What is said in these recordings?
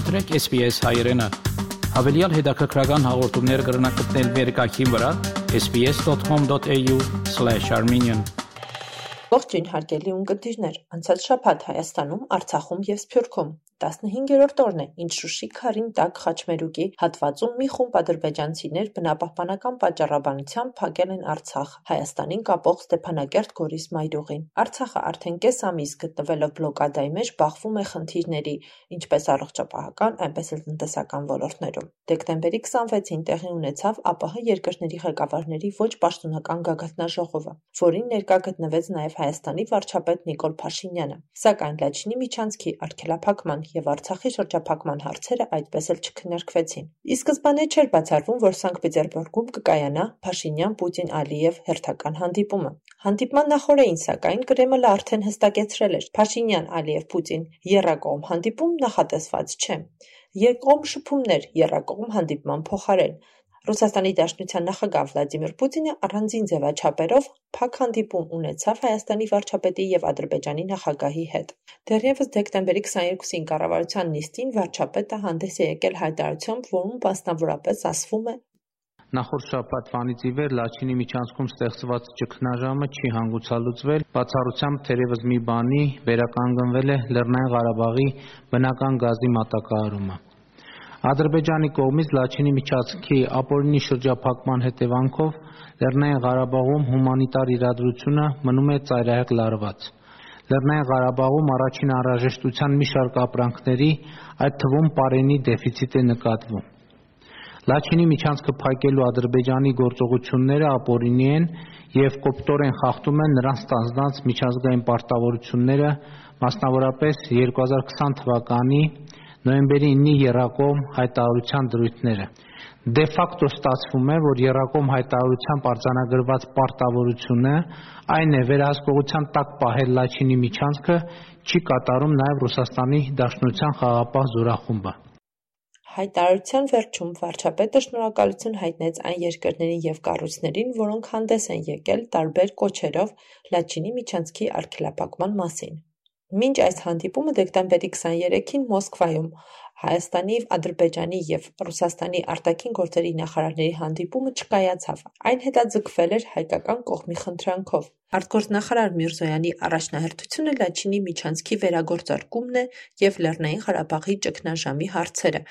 մտրեք SPS հայերեն։ Հավելյալ հետաքրքրական հաղորդումներ կգրնակցնել վերկայքին վրա sps.com.au/armenian Ողջույն հարգելի ունկնդիրներ, անցած շաբաթ Հայաստանում, Արցախում եւ Սփյուռքում 15-րդ օրն է, ինչ Շուշի քարին տակ խաչմերուկի հատվածում մի խումբ ադրբեջանցիներ բնապահպանական պատճառաբանությամբ փակել են Արցախ Հայաստանին կապող Ստեփանակերտ-Գորիս մայրուղին։ Արցախը արդեն կես ամիս գտնվելով բլոկադայի մեջ բախվում է խնդիրների, ինչպես առողջապահական, այնպես էլ տնտեսական ոլորտներում։ Դեկտեմբերի 26-ին տեղի ունեցավ ԱՊՀ երկրների ղեկավարների ոչ պաշտոնական գագաթնաժողովը, որին ներկա գտնվեց նաև Հայաստանի վարչապետ Նիկոլ Փաշինյանը։ Սակայն Լաչինի միջանցքի արգելափակման եւ Արցախի շրջափակման հարցերը այդպես էլ չքննարկվեցին։ Ի սկզբանե չէր բացառվում, որ Սանկտ Պետերբուրգում կկայանա Փաշինյան-Պուտին-Ալիև հերթական հանդիպումը։ Հանդիպման նախօրեին, սակայն, Կրեմլը արդեն հստակեցրել էր. Փաշինյան-Ալիև-Պուտին եռակողմ հանդիպում նախատեսված չէ։ Երկկողմ շփումներ եռակողմ հանդիպման փոխարեն։ Ռուսաստանի Դաշնության նախագահ Վլադիմիր Պուտինը առանձին ձևաչափերով փակ հանդիպում ունեցավ Հայաստանի վարչապետի եւ Ադրբեջանի նախագահի հետ։ Դեռևս դեկտեմբերի 22-ին կառավարության նիստին վարչապետը հանդես է եկել հայտարարությամբ, որում մասնավորապես ասվում է. Նախորդ շաբաթվանից ի վեր Լաչինի միջանցքում ստեղծված ճգնաժամը չի հանգուցալուծվել, բացառությամբ թերևս մի բանի վերականգնվել է Լեռնային Ղարաբաղի բնական գազի մատակարարումը։ Ադրբեջանի կողմից Լաչինի միջանցքի ապօրինի շրջափակման հետևանքով Լեռնային Ղարաբաղում հումանիտար իրադրությունը մնում է ծայրահեղ լարված։ Լեռնային Ղարաբաղում առաջին անհրաժեշտության մի շարք ապրանքների, այդ թվում պարենի դեֆիցիտ է նկատվում։ Լաչինի միջանցքը փակելու Ադրբեջանի գործողությունները ապօրինի են եւ կոպտորեն խախտում են նրանց ստանձնած միջազգային պարտավորությունները, մասնավորապես 2020 թվականի նոյեմբերի 9-ի եռակողմ հայտարարության դրույթները։ Դե ֆակտո ստացվում է, որ եռակողմ հայտարարությամբ արձանագրված պարտավորությունը, այն է վերահսկողության տակ պահել Լաչինի միջանցքը, չի կատարում նաև Ռուսաստանի Դաշնության խաղաղապահ զորախումբը։ Հայտարարության վերջում վարչապետը շնորհակալություն հայտնեց այն երկրներին եւ կառույցներին, որոնք հանդես են եկել տարբեր կոչերով Լաչինի միջանցքի արգելափակման մասին։ Մինչ այս հանդիպումը դեկտեմբերի 23-ին Մոսկվայում Հայաստանի, Ադրբեջանի եւ Ռուսաստանի արտաքին գործերի նախարարների հանդիպումը չկայացավ։ Այն հետաձգվել էր հայկական կողմի խնդրանքով։ Արտգործնախարար Միրզոյանի առաջնահերթությունը Լաչինի միջանցքի վերագործարկումն է եւ Լեռնային Ղարաբաղի ճգնաժամի հարցերը,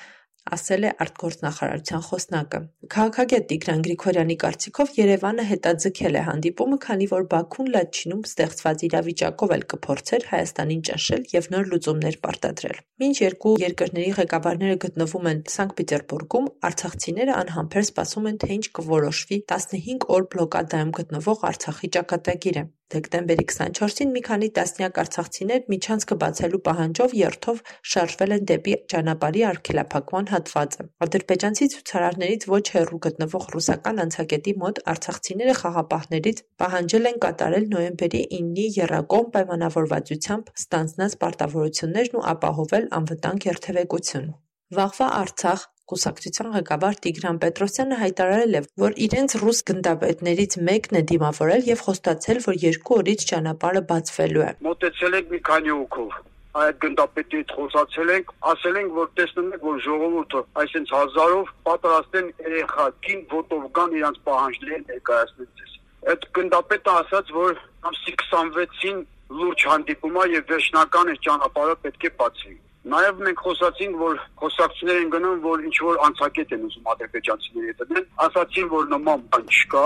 ասել է արտգործնախարարության խոսնակը։ Քաղաքագետ Տիգրան Գրիգորյանի կարծիքով Երևանը հետաձգել է հանդիպումը, քանի որ Բաքուն Լաչինում ստեղծված իրավիճակով էլ կփորձեր Հայաստանին ճնշել եւ նոր լուծումներ պարտադրել։ Մինչ երկու երկրների ղեկավարները գտնվում են Սանկտ Պետերբուրգում, արցախցիները անհամբեր սպասում են, թե ինչ կորոշվի 15 օր բլոկադայում գտնվող Արցախի ճակատագիրը։ Դեկտեմբերի 24-ին մի քանի տասնյակ արցախցիներ միջանցքը բացելու պահանջով երթով շարժվել են դեպի ճանապարհի արգելափակման հատվածը։ Ադրբեջանցի ցուցարարներից ոչ հեռու գտնվող ռուսական անցակետի մոտ արցախցիները խաղապահներից պահանջել են կատարել նոյեմբերի 9-ի եռակողմ պայմանավորվածությամբ ստանձնած պարտավորություններն ու ապահովել անվտանգ երթևեկություն։ Վաղվա Արցախ կուսակցության ղեկավար Տիգրան Պետրոսյանը հայտարարել է, որ իրենց ռուս գնդապետներից մեկն է դիմավորել եւ խոստացել, որ երկու օրից ճանապարհը բացվելու է։ Մոտեցել ենք մի քանի օքով այդ գնդապետի հետ խոսացել ենք, ասել ենք, որ տեսնում եք, որ ժողովուրդը այսինքն հազարով պատրաստ են երեխա կին ոտով կան իրանց պահանջները ներկայացնել ձեզ։ Այդ գնդապետը ասաց, որ ամսի 26-ին լուրջ հանդիպում է եւ վերջնական է ճանապարհը պետք է բացվի։ Նաև մենք խոսացինք, որ խոսակցություններ են գնում, որ ինչ որ անցակետ են ուզում ադրբեջանցիների հետ դնել, ասացին, որ նման բան չկա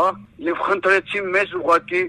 եւ խնդրեցին մեզ ուղակի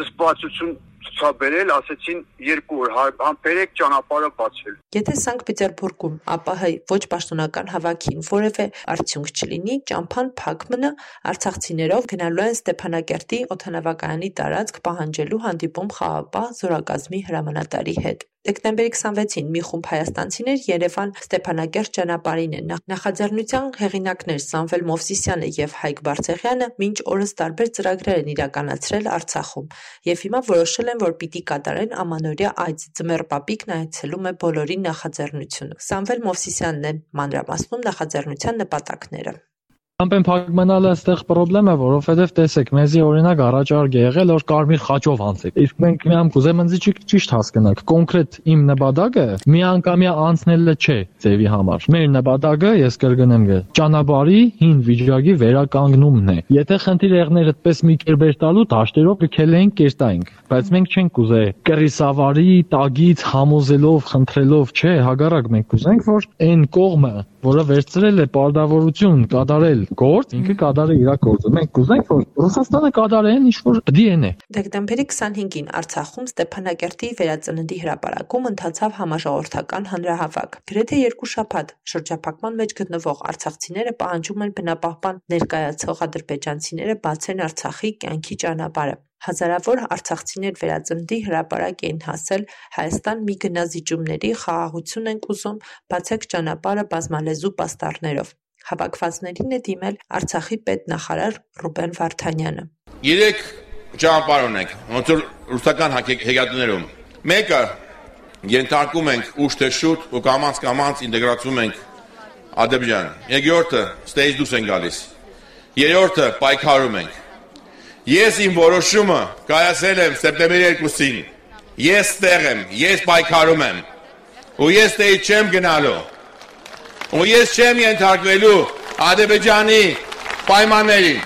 զսպվածություն ցուցաբերել, ասեցին երկու օր համբերեք ճանապարհը բացվել։ Եթե Սանկտ Պետերբուրգում ԱՊՀ ոչ պաշտոնական հավաքին որևէ արդյունք չլինի, ճամփան փակ մնա, արցախցիներով գնալու են Ստեփանակերտի օթանավակայանի տարածք պահանջելու հանդիպում խաղապահ զորակազմի հրամանատարի հետ։ Դեկտեմբերի 26-ին մի խումբ հայաստանցիներ Երևան-Ստեփանակերտ ճանապարհին են նախաձեռնության հեղինակներ Սամվել Մովսիսյանը եւ Հայկ Բարսեղյանը մինչ օրս տարբեր ծրագրեր են իրականացրել Արցախում եւ հիմա որոշել են, որ պիտի կատարեն ամանորյա այց Ձմեռ Պապիկն այցելում է բոլորի նախաձեռնությունը։ Սամվել Մովսիսյանն է մանրամասնում նախաձեռնության նպատակները։ Ամեն փակմենալը այստեղ խնդրեմ է, որովհետև տեսեք, մեզի օրինակ առաջարկ է եղել, որ կարմիր խաչով անցեք։ Իսկ մենք միամ կուզեմ ինձ ճիշտ հասկանաք, կոնկրետ իմ նպատակը միանգամյա անցնելը չէ ձևի համար։ Մեր նպատակը, ես կրկնեմ, ճանապարհի հին վիճակի վերականգնումն է։ Եթե խնդիր եղներ այդպես մի կերպեր տալու դաշտերով կքել ենք կերտայինք, բայց մենք չենք կուզե կռիսավարի տագից համոզելով, խնդրելով, չէ, հագարակ մենք կուզենք, որ այն կողմը, որը վերցրել է պարտավորություն կատարել գործ, ինքը կատարի իր գործը։ Մենք կուզենք, որ Ռուսաստանը կատարեն ինչ որ դիեն է։ Դեկտեմբերի 25-ին Արցախում Ստեփանակերտի վերածննդի հրապարակում ընթացավ համաժողովրդական հանրահավաք։ Գրեթե երկու շաբաթ շրջափակման մեջ գտնվող արցախցիները պահանջում են բնապահպան ներկայացող ադրբեջանցիները բացեն Արցախի կյանքի ճանապարհը։ Հազարավոր արցախցիներ վերածննդի հրապարակ էին հասել «Հայաստան մի գնազիջումների խաղաղություն ենք ուզում, բացեք ճանապարհը բազմալեզու պաստառներով»։ Հավաքվածներին է դիմել Արցախի պետնախարար Ռուբեն Վարդանյանը։ Երեք ճանապարհ ունենք, ոնց որ ռուսական հեգատներում։ Մեկը ենթարկում ենք ուշ թե շուտ ու կամած կամած ինտեգրացում ենք Ադրբեջան։ Երկրորդը ստեյս դուս են գալիս։ Երրորդը պայքարում ենք։ Ես իմ որոշումը կայացել եմ սեպտեմբերի 2-ին։ Ես տեղ եմ, ես պայքարում եմ։ Ու ես տեյ չեմ գնալու ու ես չեմ ենթարկվելու Ադրբեջանի պայմաններին։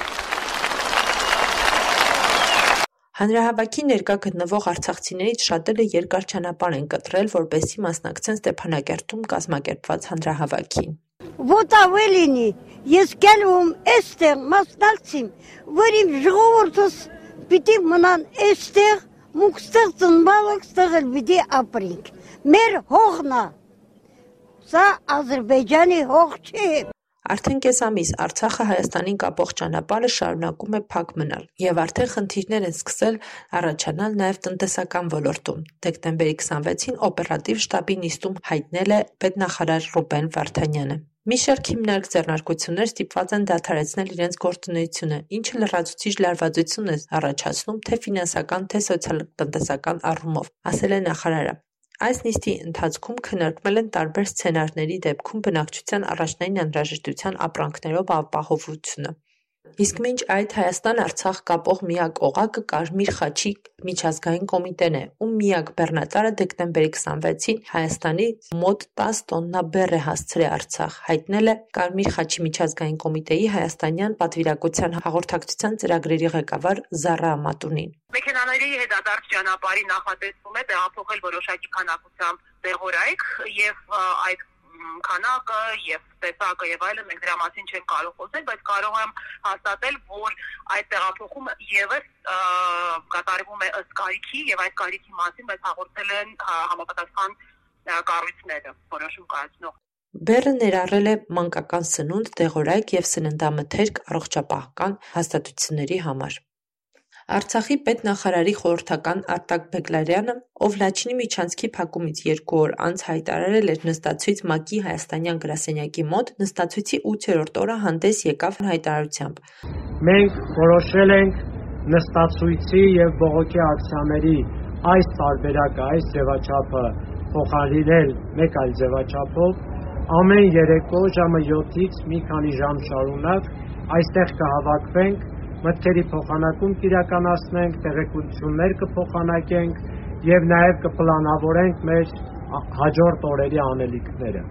Հանրահավաքի ներկա գտնվող արցախցիներից շատերը երկար ճանապարհ են կտրել, որպեսզի մասնակցեն Ստեփանակերտում կազմակերպված հանրահավաքին։ Ոտավե լինի, ես գալում էստեղ մասնակցիմ, որ իմ ժողովուրդս պիտի մնան էստեղ, մուք ստեղ ծնբալը ստեղ էլ պիտի ապրինք։ Մեր հողնա Սա Ադրբեջանի հող չի։ Արդեն կես ամիս Արցախը Հայաստանին կապող ճանապարհը շարունակում է փակ մնալ, եւ արդեն խնդիրներ են սկսել առաջանալ նաեւ տնտեսական ոլորտում։ Դեկտեմբերի 26-ին օպերատիվ շտաբի նիստում հայտնել է պետնախարար Ռուբեն Վարդանյանը։ Մի շարք հիմնարկ ձեռնարկություններ ստիպված են դադարեցնել իրենց գործունեությունը, ինչը լրացուցիչ լարվածություն է առաջացնում թե ֆինանսական, թե սոցիալ-տնտեսական առումով, ասել է նախարարը։ Այս նիստի ընթացքում քննարկվել են տարբեր սցենարների դեպքում բնակչության առաջնային անհրաժեշտության ապրանքներով ապահովությունը։ Իսկ մինչ այդ Հայաստան-Արցախ կապող միակ օղակը Կարմիր խաչի միջազգային կոմիտեն է, ում միակ բեռնատարը դեկտեմբերի 26-ին Հայաստանի մոտ 10 տոննա բեռ է հասցրել Արցախ, հայտնել է Կարմիր խաչի միջազգային կոմիտեի հայաստանյան պատվիրակության հաղորդակցության ծրագրերի ղեկավար Զարա Ամատունին։ Մեքենաների հետադարձ ճանապարհի նախատեսվում է տեղափոխել որոշակի քանակությամբ տեղորայք եւ այդ քանակը եւ տեսակը եւ այլն մենք դրա մասին չենք կարող խոսել, բայց կարող եմ հաստատել, որ այդ տեղափոխումը եւս կատարվում է ըստ կարիքի եւ այդ կարիքի մասին մեզ հաղորդել են համապատասխան կառույցները, որոշում կայացնող Բերը ներառել է մանկական սնունդ, դեղորայք եւ սննդամթերք առողջապահական հաստատությունների համար։ Արցախի պետնախարարի խորհրդական Արտակ Բեգլարյանը, ով Լաչինի միջանցքի փակումից երկու օր անց հայտարարել էր նստացույց ՄԱԿ-ի հայաստանյան գրասենյակի մոտ, նստացույցի 8-րդ օրը հանդես եկավ հայտարարությամբ. Մենք որոշել ենք նստացույցի եւ բողոքի ակցիաների այս տարբերակը, այս ձևաչափը փոխարինել մեկ այլ ձևաչափով ամեն երեկո ժամը 7-ից մի քանի ժամ շարունակ այստեղ կհավաքվենք մտքերի փոխանակում կիրականացնենք, տեղեկություններ կփոխանակենք եւ նաեւ կպլանավորենք մեր հաջորդ օրերի անելիքները։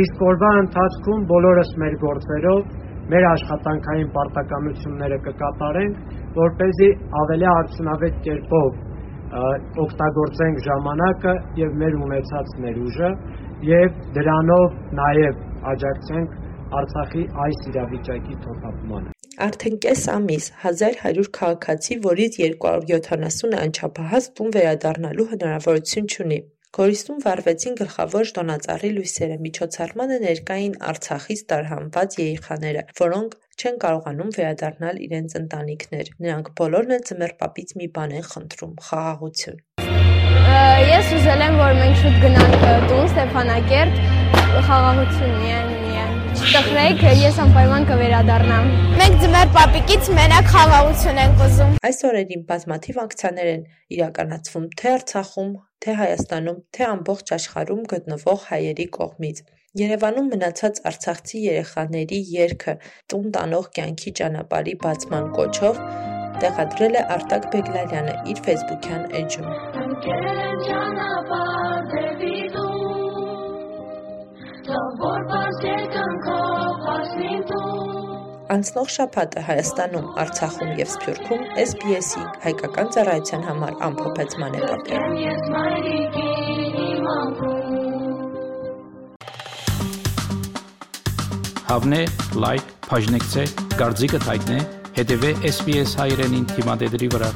Իսկ օրվա ընթացքում բոլորս մեր գործերով մեր աշխատանքային պարտականությունները կկատարենք, որ เป զի ավելի արդյունավետ կերպով օգտագործենք ժամանակը եւ մեր ունեցած ներուժը եւ դրանով նաեւ աջակցենք Արցախի այս իրավիճակի թոփափմանը։ Արդեն կես ամիս 1100 քաղաքացի, որից 270-ը անչափահաս տուն վերադառնալու հնարավորություն չունի։ Գորիսում վառվեցին գլխավոր տոնածառի լույսերը, միջոցառմանը ներկա էին Արցախից տարհանված երեխաները, որոնք չեն կարողանում վերադառնալ իրենց ընտանիքներ։ Նրանք բոլորն էլ ձմեռ պապից մի բան են խնդրում՝ խաղաղություն։ Ես ուզել եմ, որ մենք շուտ գնանք տուն Ստեփանակերտ, խաղաղություն միայն տխրեք, ես անպայման կվերադառնամ։ Մենք ձմեռ պապիկից մենակ խաղաղություն ենք ուզում։ Այս օրերին բազմաթիվ ակցիաներ են իրականացվում թե Արցախում, թե Հայաստանում, թե ամբողջ աշխարհում գտնվող հայերի կողմից։ Երևանում մնացած արցախցի երեխաների երգը տուն տանող կյանքի ճանապարհի բացման կոչով տեղադրել է Արտակ Բեգլարյանը իր Facebook-յան էջում։ Անցնող շաբաթը Հայաստանում, Արցախում եւ Սփյուռքում SBS-ի հայկական ծառայության համար ամփոփեց մանեպատերը։ Հավնե, լայք, բաժնեկցե, դարձիկը թայտնե, հետեւե SBS հայրենին թիմադեդի վրա։